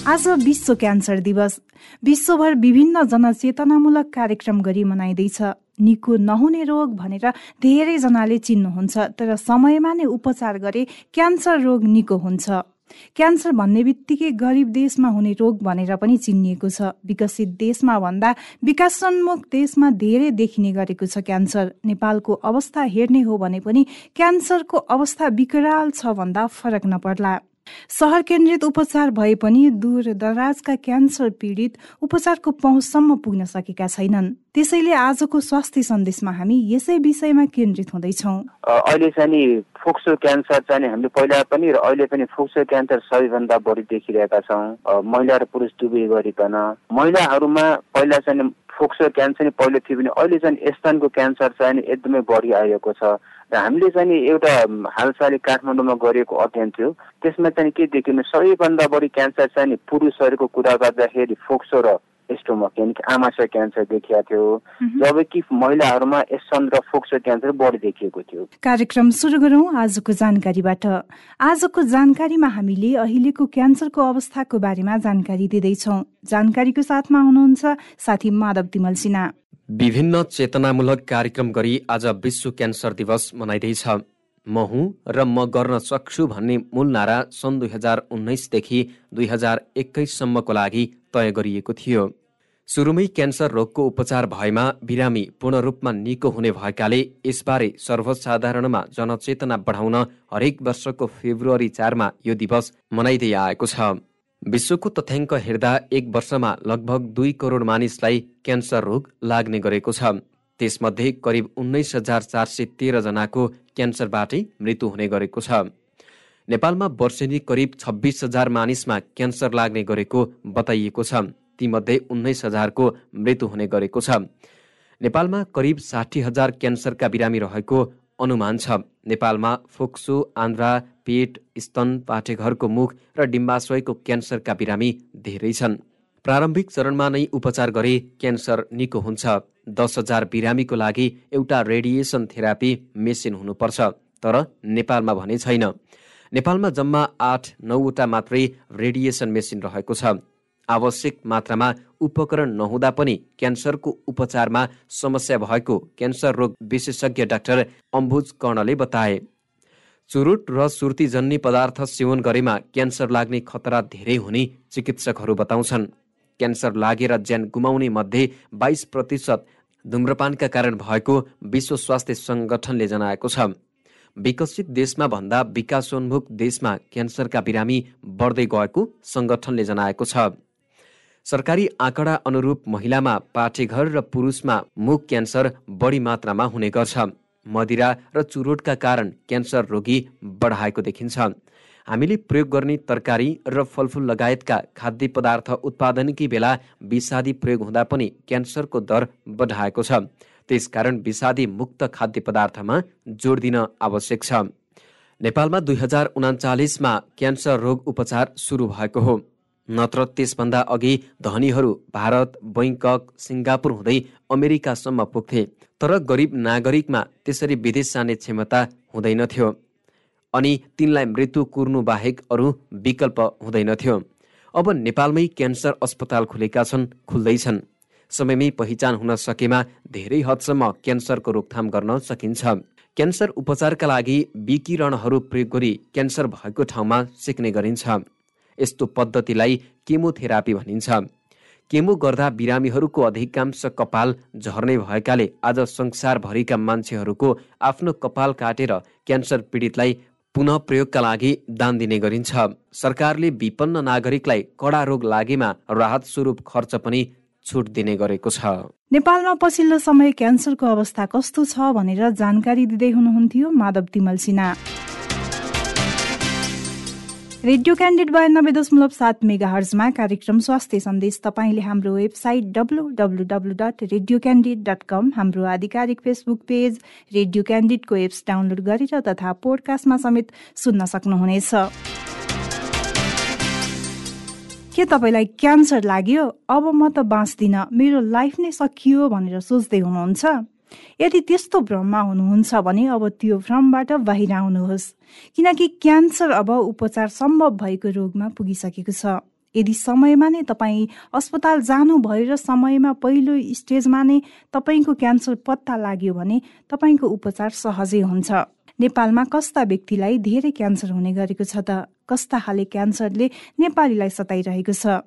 आज विश्व क्यान्सर दिवस। विश्वभर विभिन्न जनचेतनामूलक कार्यक्रम गरी मनाइँदैछ। निको नहुने रोग भनेर धेरैजनाले चिन्नुहुन्छ तर समयमा नै उपचार गरे क्यान्सर रोग निको हुन्छ। क्यान्सर भन्ने बित्तिकै गरिब देशमा हुने रोग भनेर पनि चिनिएको छ। विकसित देशमा भन्दा विकासोन्मुख देशमा धेरै देखिने गरेको छ क्यान्सर। नेपालको अवस्था हेर्ने हो भने पनि क्यान्सरको अवस्था विकराल छ भन्दा फरक नपर्ला। सहर केन्द्रित उपचार भए पनि दूर दराजका क्यान्सर पीडित उपचारको पहुँचसम्म पुग्न सकेका छैनन्। त्यसैले आजको स्वास्थ्य सन्देशमा हामी यसै विषयमा केन्द्रित हुँदैछौँ। अहिले चाहिँ फोक्सो क्यान्सर चाहिँ हामीले पहिला पनि र अहिले पनि फोक्सो क्यान्सर सबैभन्दा बढी देखिरहेका छौँ। महिला र पुरुष दुवै गरिकन। महिलाहरूमा पहिला चाहिँ फोक्सो क्यान्सर पहिलो थियो भने अहिले चाहिँ स्तनको क्यान्सर चाहिँ एकदमै बढी आएको छ। र हामीले चाहिँ एउटा हालसालै काठमाडौँमा गरिएको अध्ययन थियो। त्यसमा चाहिँ के देखियो सबैभन्दा बढी क्यान्सर चाहिँ पुरुषहरूको कुरा गर्दाखेरि फोक्सो र एस्टोमक यानि कि आमाशय क्यान्सर देखिएको थियो। जबकि महिलाहरूमा एसन र फोक्सो क्यान्सर बढी देखिएको थियो। कार्यक्रम सुरु गरौँ आजको जानकारीबाट। आजको जानकारीमा हामीले अहिलेको क्यान्सरको अवस्थाको बारेमा जानकारी दिँदैछौँ। जानकारीको साथमा हुनुहुन्छ साथी माधव तिमल सिन्हा। विभिन्न चेतनामूलक कार्यक्रम गरी आज विश्व क्यान्सर दिवस मनाइँदैछ। म हुँ र म गर्न सक्छु भन्ने मूल नारा सन् दुई हजार उन्नाइसदेखि दुई हजार एक्काइससम्मको लागि तय गरिएको थियो। सुरुमै क्यान्सर रोगको उपचार भएमा बिरामी पूर्ण रूपमा निको हुने भएकाले यसबारे सर्वसाधारणमा जनचेतना बढाउन हरेक वर्षको फेब्रुअरी चारमा यो दिवस मनाइँदै आएको छ। विश्वको तथ्याङ्क हेर्दा एक वर्षमा लगभग दुई करोड मानिसलाई क्यान्सर रोग लाग्ने गरेको छ। त्यसमध्ये करिब उन्नाइस हजार चार सय तेह्रजनाको क्यान्सरबाटै मृत्यु हुने गरेको छ। नेपालमा वर्षेनी करिब छब्बिस हजार मानिसमा क्यान्सर लाग्ने गरेको बताइएको छ। तीमध्ये उन्नाइस हजारको मृत्यु हुने गरेको छ। नेपालमा करिब साठी हजार क्यान्सरका बिरामी रहेको अनुमान छ। नेपालमा फोक्सो आन्द्रा पेट स्तन पाठेघरको मुख र डिम्बाशयको क्यान्सरका बिरामी धेरै छन्। प्रारम्भिक चरणमा नै उपचार गरे क्यान्सर निको हुन्छ। दस हजार बिरामीको लागि एउटा रेडिएसन थेरापी मेसिन हुनुपर्छ तर नेपालमा भने छैन। नेपालमा जम्मा आठ नौवटा मात्रै रेडिएसन मेसिन रहेको छ। आवश्यक मात्रामा उपकरण नहुँदा पनि क्यान्सरको उपचारमा समस्या भएको क्यान्सर रोग विशेषज्ञ डाक्टर अम्बुज कर्णले बताए। चुरुट र सुर्तीजन्य पदार्थ सेवन गरेमा क्यान्सर लाग्ने खतरा धेरै हुने चिकित्सकहरू बताउँछन्। क्यान्सर लागेर ज्यान गुमाउने मध्ये बाइस प्रतिशत धुम्रपानका कारण भएको विश्व स्वास्थ्य सङ्गठनले जनाएको छ। विकसित देशमा भन्दा विकासोन्मुख देशमा क्यान्सरका बिरामी बढ्दै गएको सङ्गठनले जनाएको छ। सरकारी आँकडा अनुरूप महिलामा पाठेघर र पुरुषमा मुख क्यान्सर बढी मात्रामा हुने गर्छ। मदिरा र चुरोटका कारण क्यान्सर रोगी बढाएको देखिन्छ। हामीले प्रयोग गर्ने तरकारी र फलफुल लगायतका खाद्य पदार्थ उत्पादनकै बेला विषादी प्रयोग हुँदा पनि क्यान्सरको दर बढाएको छ। त्यसकारण विषादी मुक्त खाद्य पदार्थमा जोड दिन आवश्यक छ। नेपालमा दुई हजार उनाचालिसमा क्यान्सर रोग उपचार सुरु भएको हो। नत्र त्यसभन्दा अघि धनीहरू भारत बैङ्कक सिङ्गापुर हुँदै अमेरिकासम्म पुग्थे तर गरिब नागरिकमा त्यसरी विदेश जाने क्षमता हुँदैनथ्यो अनि तिनलाई मृत्यु कुर्नु बाहेक अरू विकल्प हुँदैनथ्यो अब नेपालमै क्यान्सर अस्पताल खुलेका छन् खुल्दैछन्। समयमै पहिचान हुन सकेमा धेरै हदसम्म क्यान्सरको रोकथाम गर्न सकिन्छ। क्यान्सर उपचारका लागि विकिरणहरू प्रयोग गरी क्यान्सर भएको ठाउँमा सिक्ने गरिन्छ। यस्तो पद्धतिलाई केमोथेरापी भनिन्छ। केमो गर्दा बिरामीहरूको अधिकांश कपाल झर्ने भएकाले आज संसारभरिका मान्छेहरूको आफ्नो कपाल काटेर क्यान्सर पीडितलाई पुनः प्रयोगका लागि दान दिने गरिन्छ। सरकारले विपन्न नागरिकलाई कडा रोग लागेमा राहत स्वरूप खर्च पनि छुट दिने गरेको छ। नेपालमा पछिल्लो समय क्यान्सरको अवस्था कस्तो छ भनेर जानकारी दिँदै हुनुहुन्थ्यो माधव तिमल सिन्हा। रेडियो क्यान्डिड बयानब्बे दशमलव सात मेगा हर्जमा कार्यक्रम स्वास्थ्य सन्देश तपाईँले हाम्रो website W W W dot Radio Candid dot com हाम्रो आधिकारिक फेसबुक पेज रेडियो क्यान्डिडको एप्स डाउनलोड गरेर तथा पोडकास्टमा समेत सुन्न सक्नुहुनेछ। के तपाईँलाई क्यान्सर लाग्यो? अब म त बाँच्दिनँ। मेरो लाइफ नै सकियो भनेर सोच्दै हुनुहुन्छ। यदि त्यस्तो भ्रममा हुनुहुन्छ भने अब त्यो भ्रमबाट बाहिर आउनुहोस् किनकि क्यान्सर अब उपचार सम्भव भएको रोगमा पुगिसकेको छ। यदि समयमा नै तपाईँ अस्पताल जानुभयो र समयमा पहिलो स्टेजमा नै तपाईँको क्यान्सर पत्ता लाग्यो भने तपाईँको उपचार सहजै हुन्छ। नेपालमा कस्ता व्यक्तिलाई धेरै क्यान्सर हुने गरेको छ त? कस्ता खाले क्यान्सरले नेपालीलाई सताइरहेको छ?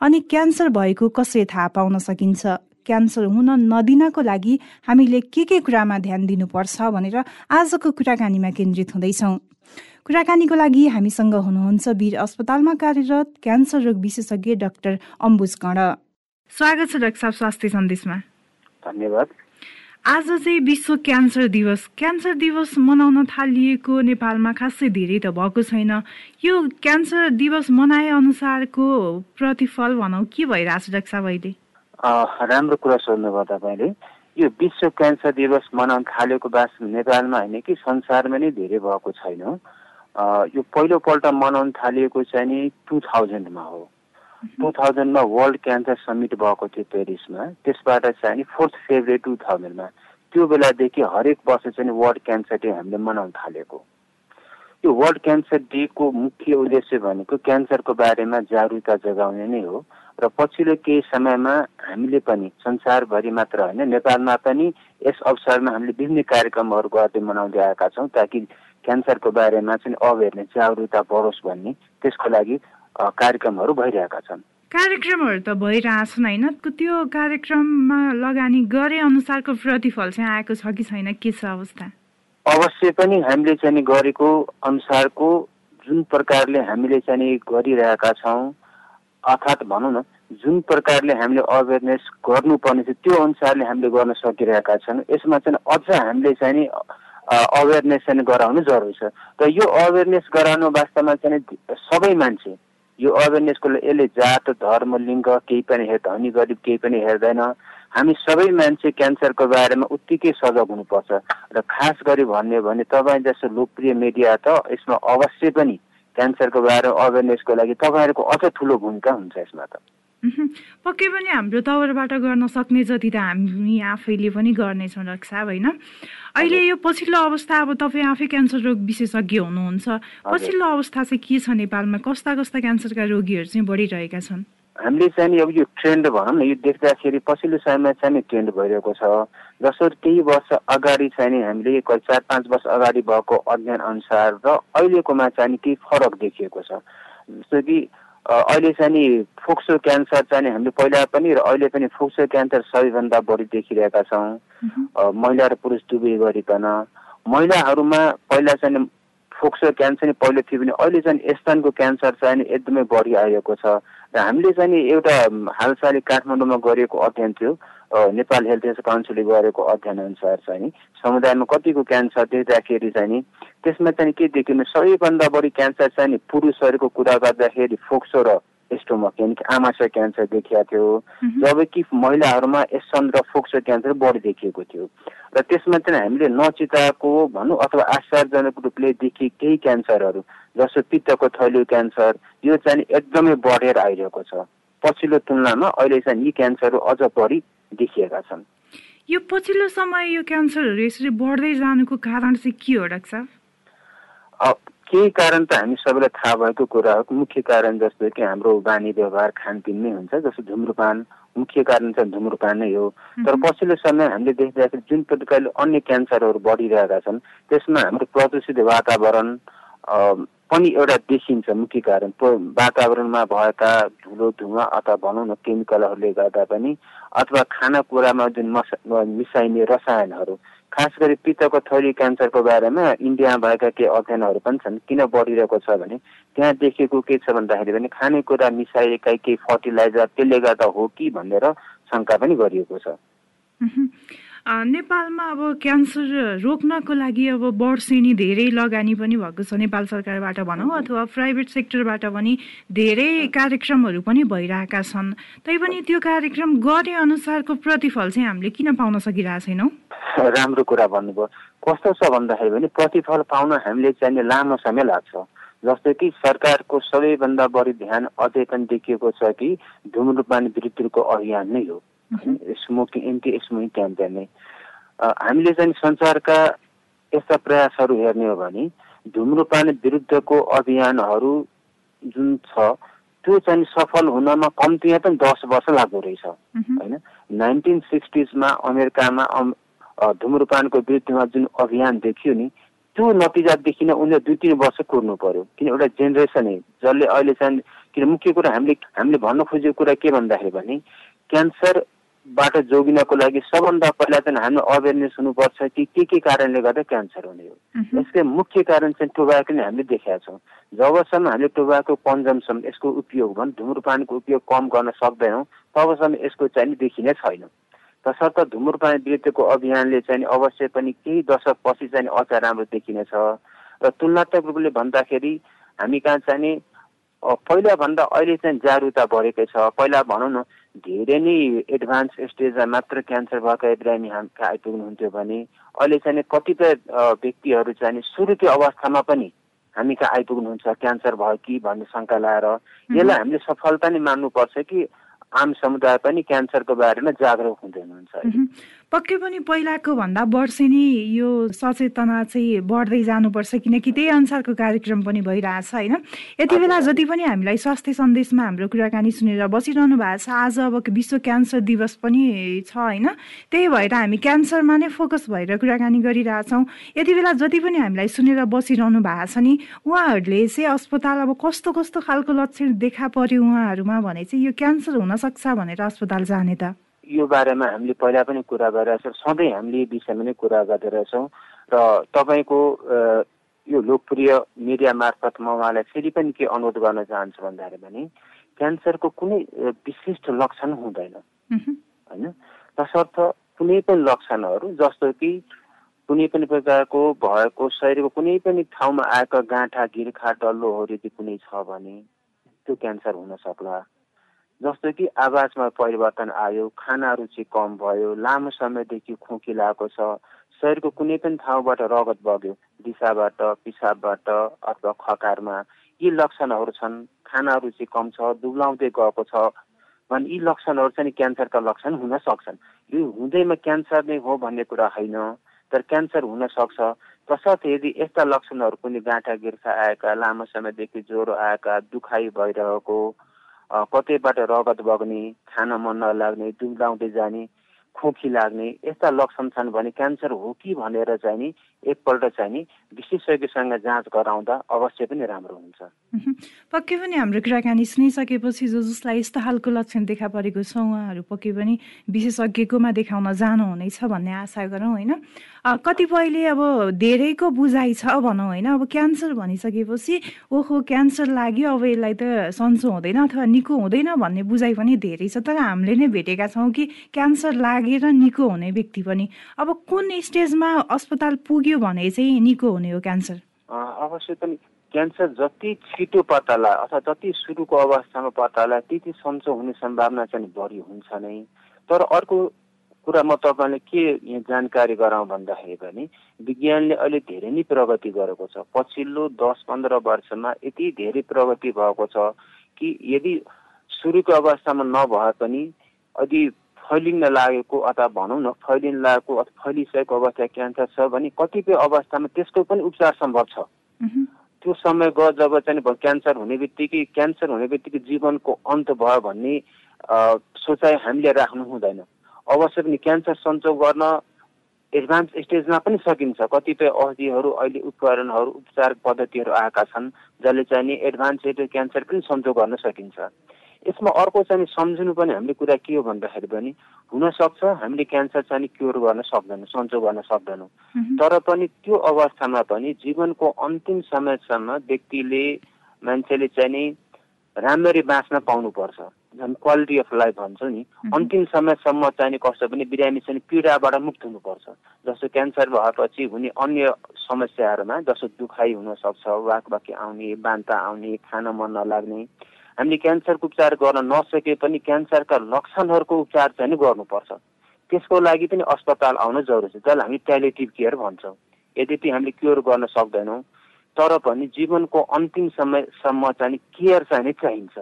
अनि क्यान्सर भएको कसरी थाहा पाउन सकिन्छ? क्यान्सर हुन नदिनको लागि हामीले के के कुरामा ध्यान दिनुपर्छ भनेर आजको कुराकानीमा केन्द्रित हुँदैछौँ। कुराकानीको लागि हामीसँग हुनुहुन्छ वीर अस्पतालमा कार्यरत क्यान्सर रोग विशेषज्ञ डाक्टर अम्बुज कर्ण स्वागत छ डाक्टर साहब स्वास्थ्य सन्देशमा। धन्यवाद। आज चाहिँ विश्व क्यान्सर दिवस। क्यान्सर दिवस मनाउन थालिएको नेपालमा खासै धेरै त भएको छैन। यो क्यान्सर दिवस मनाए अनुसारको प्रतिफल भनौँ के भइरहेछ डाक्टर साहब अहिले? राम्रो कुरा सोध्नुभयो तपाईँले। यो विश्व क्यान्सर दिवस मनाउन थालेको बास नेपालमा होइन कि संसारमा नै धेरै भएको छैन। यो पहिलोपल्ट मनाउन थालिएको चाहिँ नि टु थाउजन्डमा हो। टु थाउजन्डमा वर्ल्ड क्यान्सर समिट भएको थियो पेरिसमा। त्यसबाट चाहिँ नि फोर्थ फेब्रुअरी टु थाउजन्डमा। त्यो बेलादेखि हरेक वर्ष चाहिँ वर्ल्ड क्यान्सर डे हामीले मनाउन थालेको। यो वर्ल्ड क्यान्सर डेको मुख्य उद्देश्य भनेको क्यान्सरको बारेमा जागरुकता जगाउने नै हो। र पछिल्लो केही समयमा हामीले पनि संसारभरि मात्र होइन नेपालमा पनि यस अवसरमा हामीले विभिन्न कार्यक्रमहरू गर्दै मनाउँदै आएका छौँ ताकि क्यान्सरको बारेमा चाहिँ अवेरनेस जागरुकता बढोस् भन्ने त्यसको लागि कार्यक्रमहरू भइरहेका छन्। कार्यक्रमहरू त भइरहेछन् होइन। त्यो कार्यक्रममा लगानी गरे अनुसारको प्रतिफल चाहिँ आएको छ कि छैन? के छ अवस्था? अवश्य पनि हामीले चाहिँ गरेको अनुसारको जुन प्रकारले हामीले चाहिँ गरिरहेका छौँ अर्थात् भनौँ न जुन प्रकारले हामीले अवेरनेस गर्नुपर्ने थियो त्यो अनुसारले हामीले गर्न सकिरहेका छन्। यसमा चाहिँ अझ हामीले चाहिँ अवेरनेस चाहिँ गराउनु जरुरी छ। र यो अवेरनेस गराउनु वास्तवमा चाहिँ सबै मान्छे यो अवेरनेसको यसले जात धर्म लिङ्ग केही पनि हेर धनी गरिब केही पनि हेर्दैन। हामी सबै मान्छे क्यान्सरको बारेमा उत्तिकै सजग हुनुपर्छ। र खास गरी भन्ने भने तपाईँ जस्तो लोकप्रिय मिडिया त यसमा अवश्य पनि क्यान्सरको बारेमा अवेरनेसको लागि तपाईँहरूको अझ ठुलो भूमिका हुन्छ यसमा त। पक्कै पनि हाम्रो तवरबाट गर्न सक्ने जति त हामी आफैले पनि गर्नेछौँ साहब होइन? अहिले यो पछिल्लो अवस्था अब तपाईँ आफै क्यान्सर रोग विशेषज्ञ हुनुहुन्छ। पछिल्लो अवस्था चाहिँ के छ नेपालमा? कस्ता कस्ता क्यान्सरका रोगीहरू चाहिँ बढिरहेका छन्? हामीले चाहिँ अब यो ट्रेन्ड भनौँ न यो देख्दाखेरि पछिल्लो समयमा चाहिँ ट्रेन्ड भइरहेको छ। जसो केही वर्ष अगाडि चाहिँ नि हामीले चार पाँच वर्ष अगाडि भएको अध्ययन अनुसार र अहिलेकोमा चाहिँ केही फरक देखिएको छ। जस्तो कि अहिले चाहिँ नि फोक्सो क्यान्सर चाहिँ हामीले पहिला पनि र अहिले पनि फोक्सो क्यान्सर सबैभन्दा बढी देखिरहेका छौँ। महिला र पुरुष दुवै गरिकन। महिलाहरूमा पहिला चाहिँ फोक्सो क्यान्सर पहिलो थियो भने अहिले चाहिँ स्तनको क्यान्सर चाहिँ एकदमै बढी आएको छ। हामीले चाहिँ एउटा हालसाली काठमाडौँमा गरिएको अध्ययन थियो नेपाल हेल्थ काउन्सिलले गरेको अध्ययन अनुसार चाहिँ समुदायमा कतिको क्यान्सर देख्दाखेरि चाहिँ नि त्यसमा चाहिँ के देखिनु सबैभन्दा बढी क्यान्सर चाहिँ नि पुरुषहरूको कुरा गर्दाखेरि फोक्सो र स्टोमक यानि कि आमाशय क्यान्सर देखिएको थियो। जबकि महिलाहरूमा एसन र फोक्सो क्यान्सर बढी देखिएको थियो। र त्यसमा चाहिँ हामीले नचिताएको भनौँ अथवा आश्चर्यजनक रूपले देखिए केही क्यान्सरहरू जस्तो पित्तको थैलो क्यान्सर यो चाहिँ एकदमै बढेर आइरहेको छ। पछिल्लो तुलनामा अहिले चाहिँ यी क्यान्सरहरू अझ बढी देखिएका छन्। यो पछिल्लो समय यो क्यान्सरहरू यसरी बढ्दै जानुको कारण चाहिँ के हो डाक्टर केही कारण त हामी सबैलाई थाहा भएको कुरा हो। मुख्य कारण जस्तो कि हाम्रो बानी व्यवहार खानपिन नै हुन्छ जस्तो धुम्रपान मुख्य कारण चाहिँ धुम्रपान नै हो। तर पछिल्लो समय हामीले देखिरहेको जुन प्रकारले अन्य क्यान्सरहरू बढिरहेका छन् त्यसमा हाम्रो प्रदूषित वातावरण पनि एउटा देखिन्छ मुख्य कारण। वातावरणमा भएका धुलो धुवा अथवा भनौँ न केमिकलहरूले गर्दा पनि अथवा खानेकुरामा जुन मसा मिसाइने रसायनहरू खास गरी पित्तको थैली क्यान्सरको बारेमा इन्डियामा भएका केही अध्ययनहरू पनि छन्। किन बढिरहेको छ भने त्यहाँ देखेको के छ भन्दाखेरि पनि खानेकुरा मिसाइएका केही फर्टिलाइजर त्यसले गर्दा हो कि भनेर शङ्का पनि गरिएको छ। नेपालमा अब क्यान्सर रोक्नको लागि अब वर्षेनी धेरै लगानी पनि भएको छ। नेपाल सरकारबाट भनौँ अथवा प्राइभेट सेक्टरबाट पनि धेरै कार्यक्रमहरू पनि भइरहेका छन्। तैपनि त्यो कार्यक्रम गरे अनुसारको प्रतिफल चाहिँ हामीले किन पाउन सकिरहेको छैनौँ? राम्रो कुरा भन्नुभयो। कस्तो छ भन्दाखेरि पनि प्रतिफल पाउन हामीले चाहिने लामो समय लाग्छ। जस्तै कि सरकारको सबैभन्दा बढी ध्यान अझै पनि देखिएको छ कि धुम्रपान विरुद्धको अभियान नै हो। स्मोकिङ एन्टी स्मोकिङ क्याम्पेन नै। हामीले चाहिँ संसारका यस्ता प्रयासहरू हेर्ने हो भने धुम्रपान विरुद्धको अभियानहरू जुन छ त्यो चाहिँ सफल हुनमा कम्तीमा पनि दस वर्ष लाग्दो रहेछ। होइन? नाइन्टिन सिक्सटिजमा अमेरिकामा धुम्रपानको विरुद्धमा जुन अभियान देखियो नि त्यो नतिजा देखिन उनीहरू दुई तिन वर्ष कुर्नु पर्यो। किन एउटा जेनेरेसनै जसले अहिले चाहिँ किन मुख्य कुरा हामीले हामीले भन्न खोजेको कुरा के भन्दाखेरि भने क्यान्सरबाट जोगिनको लागि सबभन्दा पहिला चाहिँ हामी अवेरनेस हुनुपर्छ कि के के कारणले गर्दा क्यान्सर हुने हो। यसको मुख्य कारण चाहिँ टोबाको नै हामीले देखाएका छौँ। जबसम्म हामीले टोबाको कन्जम्सन यसको उपयोग भन् धुम्रपानको उपयोग कम गर्न सक्दैनौँ तबसम्म यसको चाहिँ देखिने छैन। तसर्थ धुम्रपान विरुद्धको अभियानले चाहिँ अवश्य पनि केही दशकपछि चाहिँ अचार राम्रो देखिनेछ र तुलनात्मक रूपले भन्दाखेरि हामी कहाँ चाहिँ पहिलाभन्दा अहिले चाहिँ जागरुकता बढेकै छ। पहिला भनौँ न धेरै नै एडभान्स स्टेजमा मात्र क्यान्सर भएका बिरामी हामी कहाँ आइपुग्नुहुन्थ्यो भने अहिले चाहिँ कतिपय व्यक्तिहरू चाहिँ सुरुको अवस्थामा पनि हामी कहाँ आइपुग्नुहुन्छ क्यान्सर भयो कि भन्ने शङ्का लाएर। यसलाई हामीले सफलता नै मान्नुपर्छ कि आम समुदाय पनि क्यान्सरको बारेमा जागरुक हुँदै हुनुहुन्छ पक्कै पनि पहिलाको भन्दा वर्षेनी यो सचेतना चाहिँ बढ्दै जानुपर्छ किनकि त्यही अनुसारको कार्यक्रम पनि भइरहेछ होइन? यति बेला जति पनि हामीलाई स्वास्थ्य सन्देशमा हाम्रो कुराकानी सुनेर बसिरहनु भएको छ आज अब विश्व क्यान्सर दिवस पनि छ होइन? त्यही भएर हामी क्यान्सरमा नै फोकस भएर कुराकानी गरिरहेछौँ। यति बेला जति पनि हामीलाई सुनेर बसिरहनु भएको छ नि उहाँहरूले चाहिँ अस्पताल अब कस्तो कस्तो खालको लक्षण देखा पर्यो उहाँहरूमा भने चाहिँ यो क्यान्सर हुनसक्छ भनेर अस्पताल जाने त। यो बारेमा हामीले पहिला पनि कुरा गरिरहेछौँ सधैँ हामीले विषयमा नै कुरा गर्दै रहेछौँ र तपाईँको यो लोकप्रिय मिडिया मार्फत म उहाँलाई फेरि पनि के अनुरोध गर्न चाहन्छु भन्दाखेरि भने क्यान्सरको कुनै विशिष्ट लक्षण हुँदैन। होइन? तसर्थ कुनै पनि लक्षणहरू जस्तो कि कुनै पनि प्रकारको भएको शरीरको कुनै पनि ठाउँमा आएका गाँठा गिर्खा डल्लोहरू यदि कुनै छ भने त्यो क्यान्सर हुन सक्ला। जस्तो कि आवाजमा परिवर्तन आयो खाना रुचि कम भयो लामो समयदेखि खोकी लागेको छ शरीरको कुनै पनि ठाउँबाट रगत बग्यो दिशाबाट पिसाबबाट अथवा खकारमा यी लक्षणहरू छन्। खाना रुचि कम छ दुब्लाउँदै गएको छ भने यी लक्षणहरू चाहिँ क्यान्सरका लक्षण हुन सक्छन्। यो हुँदैमा क्यान्सर नै हो भन्ने कुरा होइन तर क्यान्सर हुन सक्छ। तसर्थ यदि यस्ता लक्षणहरू कुनै गाँठा गिर्खा आएका लामो समयदेखि ज्वरो आएका दुखाइ भइरहेको कतैबाट रगत बग्ने खान मन नलाग्ने दुब्लाउँदै जाने खोकी लाग्ने यस्ता लक्षण छन् भने क्यान्सर हो कि भनेर चाहिँ नि एकपल्ट चाहिँ नि विशेषज्ञसँग जाँच गराउँदा अवश्य पनि राम्रो हुन्छ। पक्कै पनि हाम्रो कुराकानी सुनिसकेपछि जो जसलाई यस्तो खालको लक्षण देखा परेको छ उहाँहरू पक्कै पनि विशेषज्ञकोमा देखाउन जानुहुनेछ भन्ने आशा गरौँ होइन? कतिपयले अब धेरैको बुझाइ छ भनौँ होइन? अब क्यान्सर भनिसकेपछि ओहो क्यान्सर लाग्यो अब यसलाई त सन्चो हुँदैन अथवा निको हुँदैन भन्ने बुझाइ पनि धेरै छ। तर हामीले नै भेटेका छौँ कि क्यान्सर लागेर निको हुने व्यक्ति पनि अब कुन स्टेजमा अस्पताल पुग्यो भने चाहिँ निको हुने हो क्यान्सर? अवश्य पनि। क्यान्सर जति छिटो पत्ता अथवा जति सुरुको अवस्थामा पत्ता लाग त्यति सन्चो हुने सम्भावना चाहिँ बढी हुन्छ नै। तर अर्को कुरा म तपाईँलाई के जानकारी गराउँ भन्दाखेरि पनि विज्ञानले अहिले धेरै नै प्रगति गरेको छ। पछिल्लो दस पन्ध्र वर्षमा यति धेरै प्रगति भएको छ कि यदि सुरुको अवस्थामा नभए पनि यदि फैलिन लागेको अथवा भनौँ न फैलिन लागेको अथवा फैलिसकेको अवस्था क्यान्सर छ भने कतिपय अवस्थामा त्यसको पनि उपचार सम्भव छ। त्यो समय गयो जब चाहिँ क्यान्सर हुने बित्तिकै क्यान्सर हुने बित्तिकै जीवनको अन्त भयो भन्ने सोचाइ हामीले राख्नु हुँदैन। अवश्य पनि क्यान्सर सन्चो गर्न एडभान्स स्टेजमा पनि सकिन्छ। कतिपय औषधिहरू अहिले उपकरणहरू उपचार पद्धतिहरू आएका छन् जसले चाहिँ नि एडभान्स स्टेज क्यान्सर पनि सन्चो गर्न सकिन्छ। यसमा अर्को चाहिँ सम्झिनु पनि हामीले कुरा के हो भन्दाखेरि पनि हुनसक्छ हामीले क्यान्सर चाहिँ क्योर गर्न सक्दैनौँ सन्चो गर्न सक्दैनौँ। तर पनि त्यो अवस्थामा पनि जीवनको अन्तिम समयसम्म व्यक्तिले मान्छेले चाहिँ नि राम्ररी बाँच्न पाउनुपर्छ। झन् क्वालिटी अफ लाइफ भन्छौँ नि अन्तिम समयसम्म चाहिने कस्तो पनि बिरामी चाहिँ पीडाबाट मुक्त हुनुपर्छ। जस्तो क्यान्सर भएपछि हुने अन्य समस्याहरूमा जस्तो दुखाइ हुनसक्छ वाक वाक्य आउने बान्ता आउने खान मन नलाग्ने हामीले क्यान्सरको उपचार गर्न नसके पनि क्यान्सरका लक्षणहरूको उपचार चाहिँ नि गर्नुपर्छ। त्यसको लागि पनि अस्पताल आउन जरुरी छ जसलाई हामी प्यालेटिभ केयर भन्छौँ। यद्यपि हामीले क्योर गर्न सक्दैनौँ तर पनि जीवनको अन्तिम समयसम्म चाहिँ केयर चाहिँ चाहिन्छ।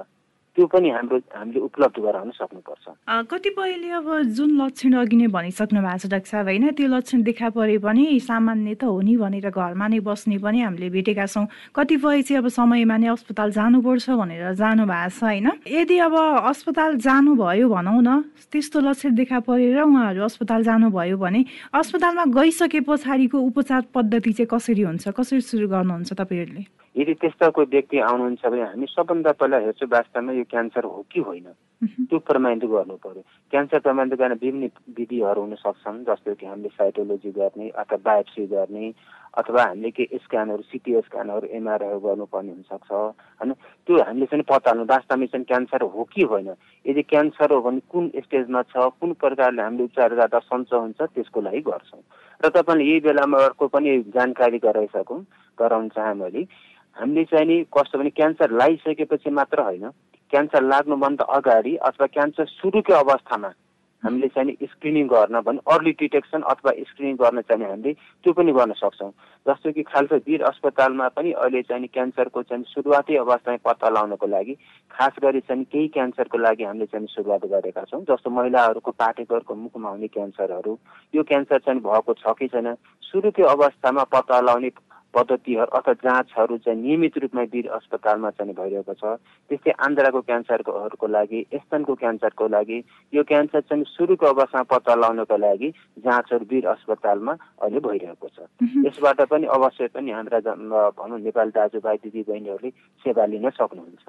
त्यो पनि हाम्रो हामीले उपलब्ध गराउन सक्नुपर्छ। कतिपयले अब जुन लक्षण अघि नै भनिसक्नु भएको छ डाक्टर साहब होइन? त्यो लक्षण देखा परे पनि सामान्य त हो नि भनेर घरमा नै बस्ने पनि हामीले भेटेका छौँ। कतिपय चाहिँ अब समयमा नै अस्पताल जानुपर्छ भनेर जानु भएको छ होइन? यदि अब अस्पताल जानुभयो भनौँ न त्यस्तो लक्षण देखा परेर उहाँहरू अस्पताल जानुभयो भने अस्पतालमा गइसके पछाडिको उपचार पद्धति चाहिँ कसरी हुन्छ? कसरी सुरु गर्नुहुन्छ तपाईँहरूले? यदि त्यस्ता कोही व्यक्ति आउनुहुन्छ भने हामी सबभन्दा पहिला हेर्छौँ वास्तवमा यो क्यान्सर हो कि होइन? त्यो प्रमाणित गर्नु पर्यो। क्यान्सर प्रमाणित गर्न विभिन्न विधिहरू हुन सक्छन् जस्तो कि हामीले साइटोलोजी गर्ने अथवा बायोप्सी गर्ने अथवा हामीले के स्क्यानहरू सिटी स्क्यानहरू एमआरआईहरू गर्नुपर्ने हुनसक्छ होइन? त्यो हामीले चाहिँ पत्ता हाल्नु वास्तवमा चाहिँ क्यान्सर हो कि होइन? यदि क्यान्सर हो भने कुन स्टेजमा छ कुन प्रकारले हामीले उपचार गर्दा सन्चो हुन्छ त्यसको लागि गर्छौँ। र तपाईँले यही बेलामा अर्को पनि जानकारी गराइसकौँ गराउन चाहे मैले हामीले चाहिँ नि कस्तो भने क्यान्सर लगाइसकेपछि मात्र होइन। क्यान्सर लाग्नुभन्दा अगाडि अथवा क्यान्सर सुरुकै अवस्थामा हामीले चाहिँ स्क्रिनिङ गर्न भने अर्ली डिटेक्सन अथवा स्क्रिनिङ गर्न चाहिँ हामीले त्यो पनि गर्न सक्छौँ। जस्तो कि खालसा वीर अस्पतालमा पनि अहिले चाहिँ क्यान्सरको चाहिँ सुरुवाती अवस्थामा पत्ता लगाउनको लागि खास गरी चाहिँ केही क्यान्सरको लागि हामीले चाहिँ सुरुवात गरेका छौँ। जस्तो महिलाहरूको पाटेकरको मुखमा हुने क्यान्सरहरू यो क्यान्सर चाहिँ भएको छ कि छैन सुरुकै अवस्थामा पत्ता लगाउने पद्धतिहरू अथवा जाँचहरू चाहिँ नियमित रूपमा वीर अस्पतालमा चाहिँ भइरहेको छ। त्यस्तै आन्द्राको क्यान्सरकोहरूको लागि स्तनको क्यान्सरको लागि यो क्यान्सर चाहिँ सुरुको अवस्थामा पत्ता लगाउनको लागि जाँचहरू वीर अस्पतालमा अहिले भइरहेको छ। यसबाट पनि अवश्य पनि हाम्रा भनौँ नेपाल दाजुभाइ दिदीबहिनीहरूले सेवा लिन सक्नुहुन्छ।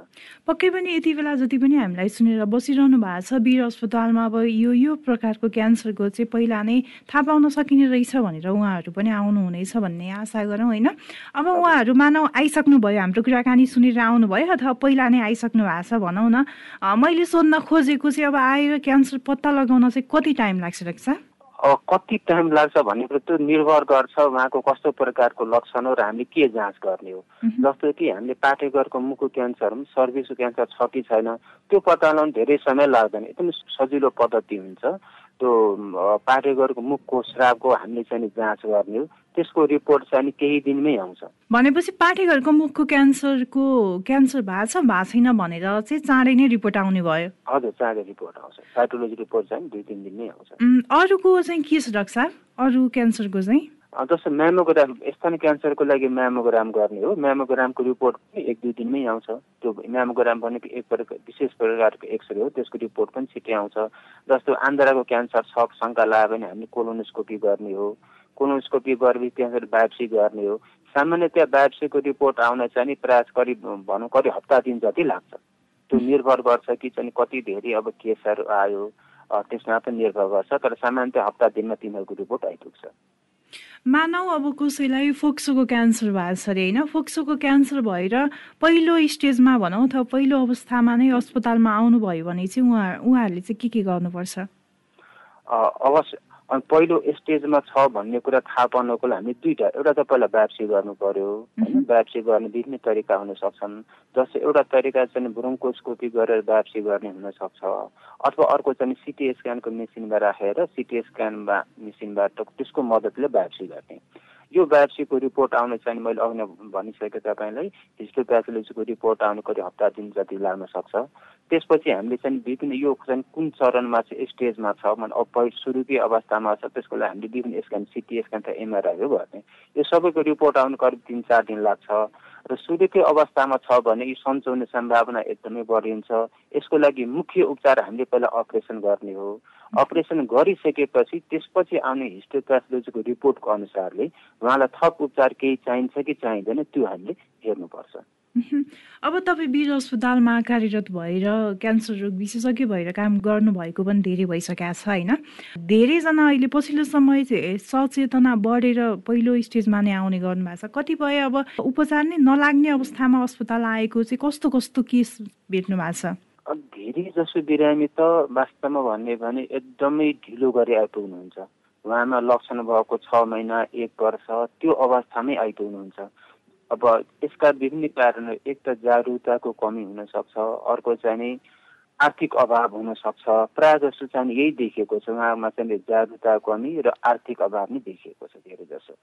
पक्कै पनि यति बेला जति पनि हामीलाई सुनेर बसिरहनु भएको छ वीर अस्पतालमा अब यो यो प्रकारको क्यान्सरको चाहिँ पहिला नै थाहा पाउन सकिने रहेछ भनेर उहाँहरू पनि आउनुहुनेछ भन्ने आशा गरौँ होइन? अब उहाँहरू मानव आइसक्नु भयो हाम्रो कुराकानी सुनेर आउनुभयो अथवा पहिला नै आइसक्नु भएको छ भनौँ न। मैले सोध्न खोजेको चाहिँ अब आएर क्यान्सर पत्ता लगाउन चाहिँ कति टाइम लाग्छ रक्षा कति टाइम लाग्छ भन्ने कुरो त्यो निर्भर गर्छ उहाँको कस्तो प्रकारको लक्षण हो र हामीले के जाँच गर्ने हो। जस्तो कि हामीले पाठेघरको मुखको क्यान्सर सर्भिसको क्यान्सर छ कि छैन त्यो पत्ता लगाउनु धेरै समय लाग्दैन एकदम सजिलो पद्धति हुन्छ। त्यो पाठेघरको मुखको श्रावको हामीले चाहिँ जाँच गर्ने हो। त्यसको रिपोर्ट चाहिँ केही दिनमै आउँछ। भनेपछि पाठेघरको मुखको क्यान्सरको क्यान्सर भएको छ भएको छैन भनेर चाहिँ चाँडै नै रिपोर्ट आउने भयो। हजुर चाँडै रिपोर्ट आउँछ। साइटोलोजी रिपोर्ट चाहिँ दुई तिन दिनमै आउँछ। अरूको चाहिँ के छ डाक्टर अरू क्यान्सरको चाहिँ? जस्तो म्यामोग्राम स्तन क्यान्सरको लागि म्यामोग्राम गर्ने हो। म्यामोग्रामको रिपोर्ट पनि एक दुई दिनमै आउँछ। त्यो म्यामोग्राम भनेको एक प्रकार विशेष प्रकारको एक्सरे हो। त्यसको रिपोर्ट पनि छिट्टै आउँछ। जस्तो आन्द्राको क्यान्सर छ शङ्का लाग्यो भने हामीले कोलोनोस्कोपी गर्ने हो। कोलोनोस्कोपी गरेपछि त्यहाँबाट बायोप्सी गर्ने हो। सामान्यतया बायोप्सीको रिपोर्ट आउन चाहिँ नि प्रयास करिब भनौँ करिब हप्ता दिन जति लाग्छ। त्यो निर्भर गर्छ कि चाहिँ कति धेरै अब केसहरू आयो। त्यसमा पनि निर्भर गर्छ। तर सामान्यतया हप्ता दिनमा तिनीहरूको रिपोर्ट आइपुग्छ। मानव अब कसैलाई फोक्सोको क्यान्सर भएको छ अरे होइन? फोक्सोको क्यान्सर भएर पहिलो स्टेजमा भनौँ अथवा पहिलो अवस्थामा नै अस्पतालमा आउनुभयो भने चाहिँ उहाँ उहाँहरूले चाहिँ के के गर्नुपर्छ? अवश्य अनि पहिलो स्टेजमा छ भन्ने कुरा थाहा पाउनको लागि हामी दुईवटा एउटा त पहिला बायोप्सी गर्नु पर्यो होइन? बायोप्सी गर्ने विभिन्न तरिका हुन सक्छन् जस्तो एउटा तरिका चाहिँ ब्रोङ्कोस्कोपी गरेर बायोप्सी गर्ने हुनसक्छ अथवा अर्को चाहिँ सिटी स्क्यानको मेसिनमा राखेर सिटी स्क्यानमा मेसिनबाट त्यसको मद्दतले बायोप्सी गर्ने। यो बायोप्सीको रिपोर्ट आउन चाहिँ मैले अघि भनिसकेँ तपाईँलाई हिस्टोप्याथोलोजीको रिपोर्ट आउनु कति हप्ता दिन जति लाग्न सक्छ। त्यसपछि हामीले चाहिँ विभिन्न यो चाहिँ कुन चरणमा चाहिँ स्टेजमा छ भने सुरुकै अवस्थामा छ त्यसको लागि हामीले विभिन्न स्क्यान सिटी स्क्यान त एमआरआईहरू गर्ने यो सबैको रिपोर्ट आउनु करिब तिन चार दिन लाग्छ। र सुरुकै अवस्थामा छ भने यो सन्चो सम्भावना एकदमै बढिन्छ। यसको लागि मुख्य उपचार हामीले पहिला अपरेसन गर्ने हो। अपरेसन गरिसकेपछि त्यसपछि आउने हिस्टोप्याथोलोजीको रिपोर्टको अनुसारले उहाँलाई थप उपचार केही चाहिन्छ कि चाहिँदैन त्यो हामीले हेर्नुपर्छ। अब तपाईँ वीर अस्पतालमा कार्यरत भएर क्यान्सर रोग विशेषज्ञ भएर काम गर्नुभएको पनि धेरै भइसकेको छ होइन? धेरैजना अहिले पछिल्लो समय सचेतना बढेर पहिलो स्टेजमा नै आउने गर्नुभएको छ। कतिपय अब उपचार नै नलाग्ने अवस्थामा अस्पताल आएको चाहिँ कस्तो कस्तो केस भेट्नु भएको छ? धेरै जसो बिरामी त वास्तवमा भन्ने भने एकदमै ढिलो गरी आइपुग्नुहुन्छ उहाँमा लक्षण भएको छ महिना एक वर्ष त्यो अवस्थामै आइपुग्नुहुन्छ। अब यसका विभिन्न कारणहरू एक त जागरुकताको कमी हुनसक्छ अर्को चाहिँ नि आर्थिक अभाव हुन सक्छ प्रायः जसो चाहिँ यही देखिएको छ उहाँमा चाहिँ जागरुकता कमी र आर्थिक अभाव नै देखिएको छ धेरै जसो।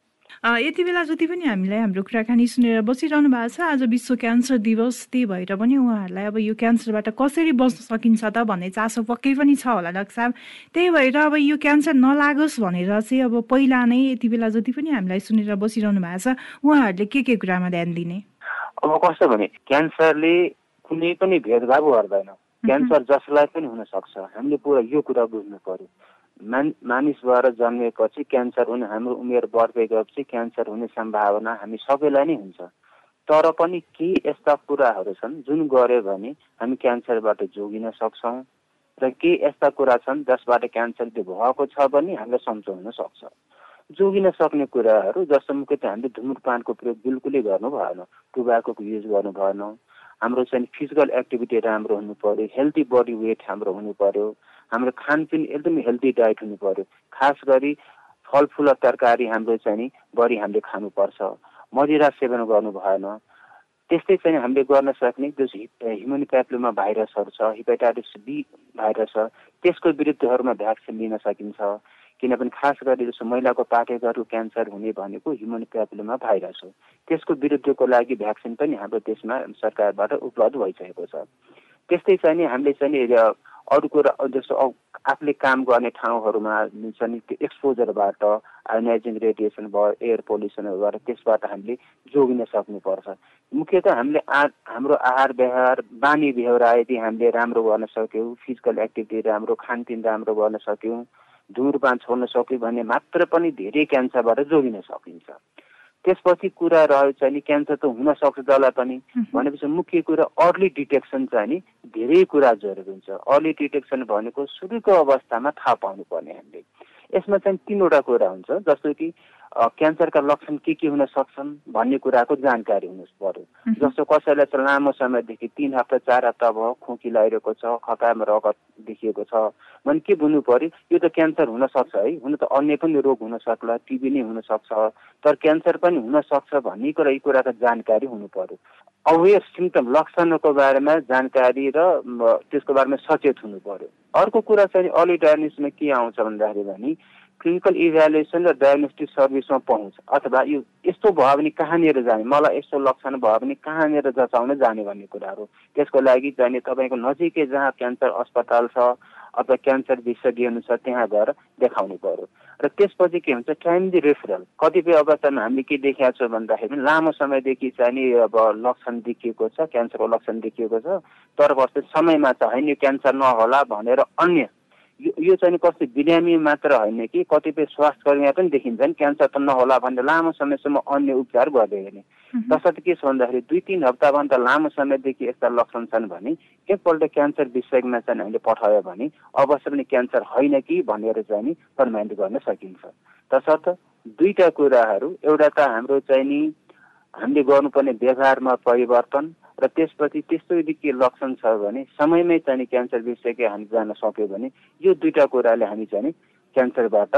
यति बेला जति पनि हामीलाई हाम्रो कुराकानी सुनेर बसिरहनु भएको छ आज विश्व क्यान्सर दिवस त्यही भएर पनि उहाँहरूलाई अब यो क्यान्सरबाट कसरी बच्न सकिन्छ त भन्ने चासो पक्कै पनि छ होला डाक्टर साहब। त्यही भएर अब यो क्यान्सर नलागोस् भनेर चाहिँ अब पहिला नै यति बेला जति पनि हामीलाई सुनेर बसिरहनु भएको छ उहाँहरूले के के कुरामा ध्यान दिने? अब कस्तो भने क्यान्सरले कुनै पनि भेदभाव गर्दैन। क्यान्सर जसलाई पनि हुनसक्छ। हामीले पुरा यो कुरा बुझ्नु पर्यो। मान मानिस भएर जन्मेपछि क्यान्सर हुने हाम्रो उमेर बढ्दै गएपछि क्यान्सर हुने सम्भावना हामी सबैलाई नै हुन्छ। तर पनि केही यस्ता कुराहरू छन् जुन गऱ्यो भने हामी क्यान्सरबाट जोगिन सक्छौँ? र केही यस्ता कुरा छन् जसबाट क्यान्सर त्यो भएको छ भने हामीलाई हुन सक्छ। जोगिन सक्ने कुराहरू जस्तो मुख्यतः हामीले धुम्रपानको प्रयोग बिल्कुलै गर्नु भएन टुबाको युज गर्नु भएन हाम्रो चाहिँ फिजिकल एक्टिभिटी राम्रो हुनु पर्यो हेल्दी बडी वेट हाम्रो हुनु पर्यो हाम्रो खानपिन एकदमै हेल्दी डाइट हुनु पर्यो। खास गरी फलफुल तरकारी हाम्रो चाहिँ बढी हामीले खानुपर्छ। मदिरा सेवन गर्नु भएन। त्यस्तै चाहिँ हामीले गर्न सक्ने जो ह्युमन प्याप्लोमा भाइरसहरू छ हिपेटाइटिस बी भाइरस छ त्यसको विरुद्धहरूमा भ्याक्सिन लिन सकिन्छ। किनभने खास गरी जस्तो महिलाको पाठेघरको क्यान्सर हुने भनेको ह्युमन प्यापिलोमा भाइरस हो। त्यसको विरुद्धको लागि भ्याक्सिन पनि हाम्रो देशमा सरकारबाट उपलब्ध भइसकेको छ। त्यस्तै चाहिँ नि हामीले चाहिँ अरू कुरा जस्तो आफूले काम गर्ने ठाउँहरूमा चाहिँ एक्सपोजरबाट आयोनाइजिङ रेडिएसन भयो एयर पोल्युसनहरूबाट त्यसबाट हामीले जोगिन सक्नुपर्छ। मुख्यतः हामीले आ हाम्रो आहार व्यवहार बानी बेहोरा यदि हामीले राम्रो गर्न सक्यौँ फिजिकल एक्टिभिटी राम्रो खानपिन राम्रो गर्न सक्यौँ धुम्रपान छोड्न सक्यो भने मात्र पनि धेरै क्यान्सरबाट जोगिन सकिन्छ। त्यसपछि कुरा रह्यो चाहिँ नि क्यान्सर त हुन सक्छ जसलाई पनि। भनेपछि मुख्य कुरा अर्ली डिटेक्सन चाहिँ नि धेरै कुरा जरुरी हुन्छ। अर्ली डिटेक्सन भनेको सुरुको अवस्थामा थाहा पाउनु पर्ने हामीले। यसमा चाहिँ तिनवटा कुरा हुन्छ जस्तो कि क्यान्सरका लक्षण के के हुन सक्छन् भन्ने कुराको जानकारी हुनु पर्यो जस्तो कसैलाई चाहिँ लामो समयदेखि तिन हप्ता चार हप्ता भयो खोकी लगाइरहेको छ खकामा रगत देखिएको छ भने के बुझ्नु पर्यो? यो त क्यान्सर हुन सक्छ है। हुन त अन्य पनि रोग हुन सक्ला टिबी नै हुन सक्छ। तर क्यान्सर पनि हुन सक्छ भन्ने कुरा यी कुराको जानकारी हुनु पर्यो। अवेर सिम्टम लक्षणको बारेमा जानकारी र त्यसको बारेमा सचेत हुनु पर्यो। अर्को कुरा चाहिँ डायग्नोसिसमा के आउँछ भन्दाखेरि भने क्लिनिकल इभ्यालुएसन र डायग्नोस्टिक सर्भिसमा पहुँच। अथवा यो यस्तो भयो भने कहाँनिर जाने? मलाई यस्तो लक्षण भयो भने कहाँनिर जचाउन जाने भन्ने कुराहरू। त्यसको लागि जाने तपाईँको नजिकै जहाँ क्यान्सर अस्पताल छ अथवा क्यान्सर विशेषज्ञ छ त्यहाँ गएर देखाउनु पर्यो। र त्यसपछि के हुन्छ? टाइमली रेफरल कतिपय अवस्थामा हामीले के देखाएको छौँ भन्दाखेरि लामो समयदेखि चाहिँ नि अब लक्षण देखिएको छ क्यान्सरको लक्षण देखिएको छ। तर कस्तो समयमा चाहिँ होइन क्यान्सर नहोला भनेर अन्य यो चाहिँ कस्तो बिरामी मात्र होइन कि कतिपय स्वास्थ्य कर्मी पनि देखिन्छन् क्यान्सर त नहोला भनेर लामो समयसम्म अन्य उपचार गर्दै हिँड्ने तसर्थ के छ भन्दाखेरि दुई तिन हप्ताभन्दा लामो समयदेखि यस्ता लक्षण छन् भने एकपल्ट क्यान्सर विषयमा चाहिँ हामीले पठायो भने अवश्य पनि क्यान्सर होइन कि भनेर चाहिँ नि प्रमाणित गर्न सकिन्छ। तसर्थ दुईटा कुराहरू एउटा त हाम्रो चाहिँ नि हामीले गर्नुपर्ने व्यवहारमा परिवर्तन र त्यसपछि त्यस्तो यदि के लक्षण छ भने समयमै चाहिँ क्यान्सर विषयकै हामी जान सक्यो भने यो दुईवटा कुराले हामी चाहिँ क्यान्सरबाट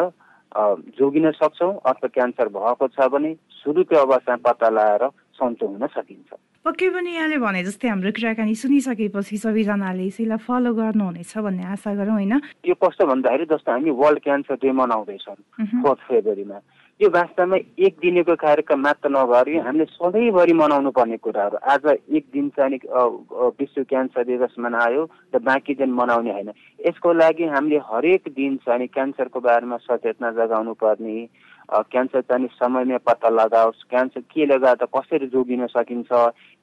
जोगिन सक्छौँ अथवा क्यान्सर भएको छ भने सुरुकै अवस्थामा पत्ता लगाएर सन्चो हुन सकिन्छ। पक्कै पनि यहाँले भने जस्तै हाम्रो कुराकानी सुनिसकेपछि सबैजनाले यसैलाई फलो गर्नुहुनेछ भन्ने आशा गरौँ होइन? यो कस्तो भन्दाखेरि जस्तो हामी वर्ल्ड क्यान्सर डे मनाउँदैछौँ फोर्थ फेब्रुअरीमा। यो वास्तवमा एक दिनको कार्यक्रम मात्र नभएर यो हामीले सधैँभरि मनाउनु पर्ने कुराहरू। आज एक दिन चाहिँ विश्व क्यान्सर दिवस मनायो र बाँकी दिन मनाउने होइन। यसको लागि हामीले हरेक दिन चाहिँ क्यान्सरको बारेमा सचेतना जगाउनु पर्ने क्यान्सर चाहिँ समयमै पत्ता लगाओस् क्यान्सर के गर्दा कसरी जोगिन सकिन्छ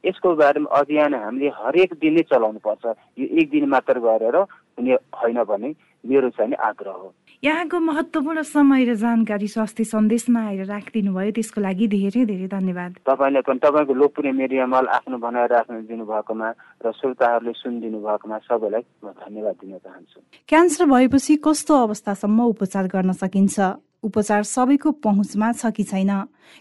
यसको बारेमा अभियान हामीले हरेक दिन चलाउनु पर्छ। यो एक दिन मात्र गरेर हुने होइन भने मेरो चाहिँ आग्रह हो। यहाँको महत्त्वपूर्ण समय र जानकारी स्वास्थ्य सन्देशमा आएर राखिदिनु भयो त्यसको लागि धेरै धेरै धन्यवाद। तपाईँले पनि तपाईँको लोकप्रिय मिडियामा आफ्नो भनाइ राख्नु दिनुभएकोमा र श्रोताहरूले सुनिदिनु भएकोमा सबैलाई म धन्यवाद दिन चाहन्छु। क्यान्सर भएपछि कस्तो अवस्थासम्म उपचार गर्न सकिन्छ? उपचार सबैको पहुँचमा छ कि छैन?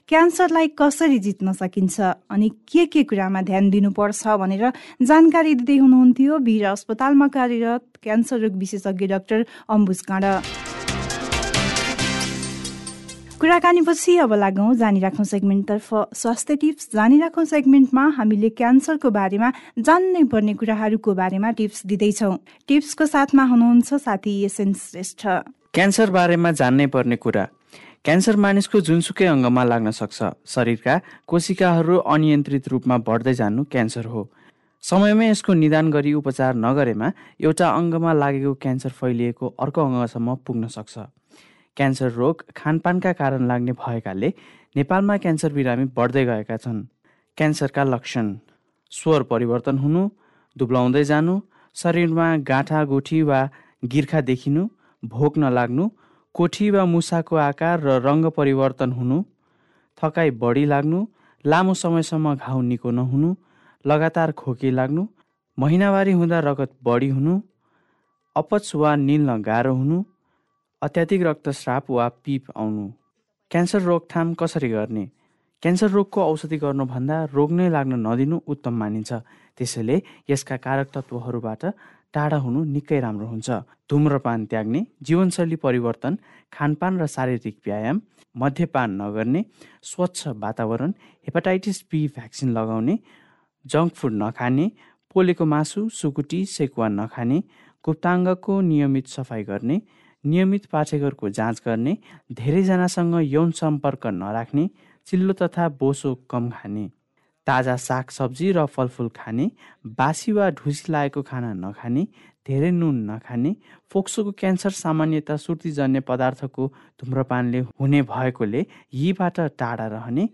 क्यान्सरलाई कसरी जित्न सकिन्छ? अनि के के कुरामा ध्यान दिनुपर्छ भनेर जानकारी दिँदै हुनुहुन्थ्यो। वीर अस्पतालमा कार्यरत क्यान्सर रोग विशेषज्ञ डाक्टर अम्बुज काँड। कुराकानीपछि अब लागौँ जानिराखौँ सेगमेन्टतर्फ स्वास्थ्य टिप्स। जानिराखौँ सेगमेन्टमा हामीले क्यान्सरको बारेमा जान्नै पर्ने कुराहरूको बारेमा टिप्स दिँदैछौँ। टिप्सको साथमा हुनुहुन्छ साथी एसएन श्रेष्ठ। क्यान्सर बारेमा जान्नै पर्ने कुरा। क्यान्सर मानिसको जुनसुकै अङ्गमा लाग्न सक्छ। शरीरका कोशिकाहरू अनियन्त्रित रूपमा बढ्दै जानु क्यान्सर हो। समयमै यसको निदान गरी उपचार नगरेमा एउटा अङ्गमा लागेको क्यान्सर फैलिएको अर्को अङ्गसम्म पुग्न सक्छ। क्यान्सर रोग खानपानका कारण लाग्ने भएकाले नेपालमा क्यान्सर बिरामी बढ्दै गएका छन्। क्यान्सरका लक्षण स्वर परिवर्तन हुनु दुब्लाउँदै जानु शरीरमा गाँठा गोठी वा गिर्खा देखिनु भोक नलाग्नु कोठी वा मुसाको आकार र रङ्ग परिवर्तन हुनु थकाइ बढी लाग्नु लामो समयसम्म घाउ निको नहुनु लगातार खोकी लाग्नु महिनावारी हुँदा रगत बढी हुनु अपच वा निल्न गाह्रो हुनु अत्याधिक रक्तस्राप वा पिप आउनु। क्यान्सर रोकथाम कसरी गर्ने? क्यान्सर रोगको औषधि गर्नुभन्दा रोग नै लाग्न नदिनु उत्तम मानिन्छ। त्यसैले यसका कारक तत्त्वहरूबाट टाढा हुनु निकै राम्रो हुन्छ। धुम्रपान त्याग्ने जीवनशैली परिवर्तन खानपान र शारीरिक व्यायाम मध्यपान नगर्ने स्वच्छ वातावरण हेपाटाइटिस बी भ्याक्सिन लगाउने जङ्क फुड नखाने पोलेको मासु सुकुटी सेकुवा नखाने गुप्ताङ्गको नियमित सफाइ गर्ने नियमित पाठेघरको जाँच गर्ने धेरैजनासँग यौन सम्पर्क नराख्ने चिल्लो तथा बोसो कम खाने ताजा साग सब्जी र फलफुल खाने बासी वा ढुसी लागेको खाना नखाने धेरै नुन नखाने फोक्सोको क्यान्सर सामान्यतः सुर्तीजन्य पदार्थको धुम्रपानले हुने भएकोले यीबाट टाढा रहने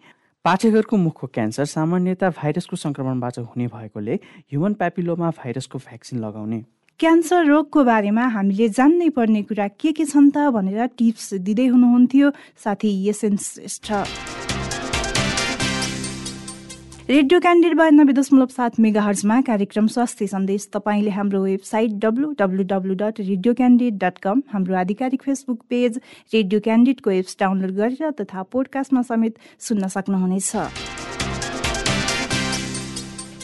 पाठेघरको मुखको क्यान्सर सामान्यतः भाइरसको सङ्क्रमणबाट हुने भएकोले ह्युमन प्यापिलोमा भाइरसको भ्याक्सिन लगाउने। क्यान्सर रोगको बारेमा हामीले जान्नै पर्ने कुरा के के छन् त भनेर टिप्स दिँदै हुनुहुन्थ्यो। साथी एसएन श्रेष्ठ। रेडियो क्यान्डिड बयानब्बे दशमलव सात मेगा हर्जमा कार्यक्रम स्वास्थ्य सन्देश तपाईँले हाम्रो website W W W dot Radio Candid dot com हाम्रो आधिकारिक फेसबुक पेज रेडियो क्यान्डिडको एप्स डाउनलोड गरेर तथा पोडकास्टमा समेत सुन्न सक्नुहुनेछ।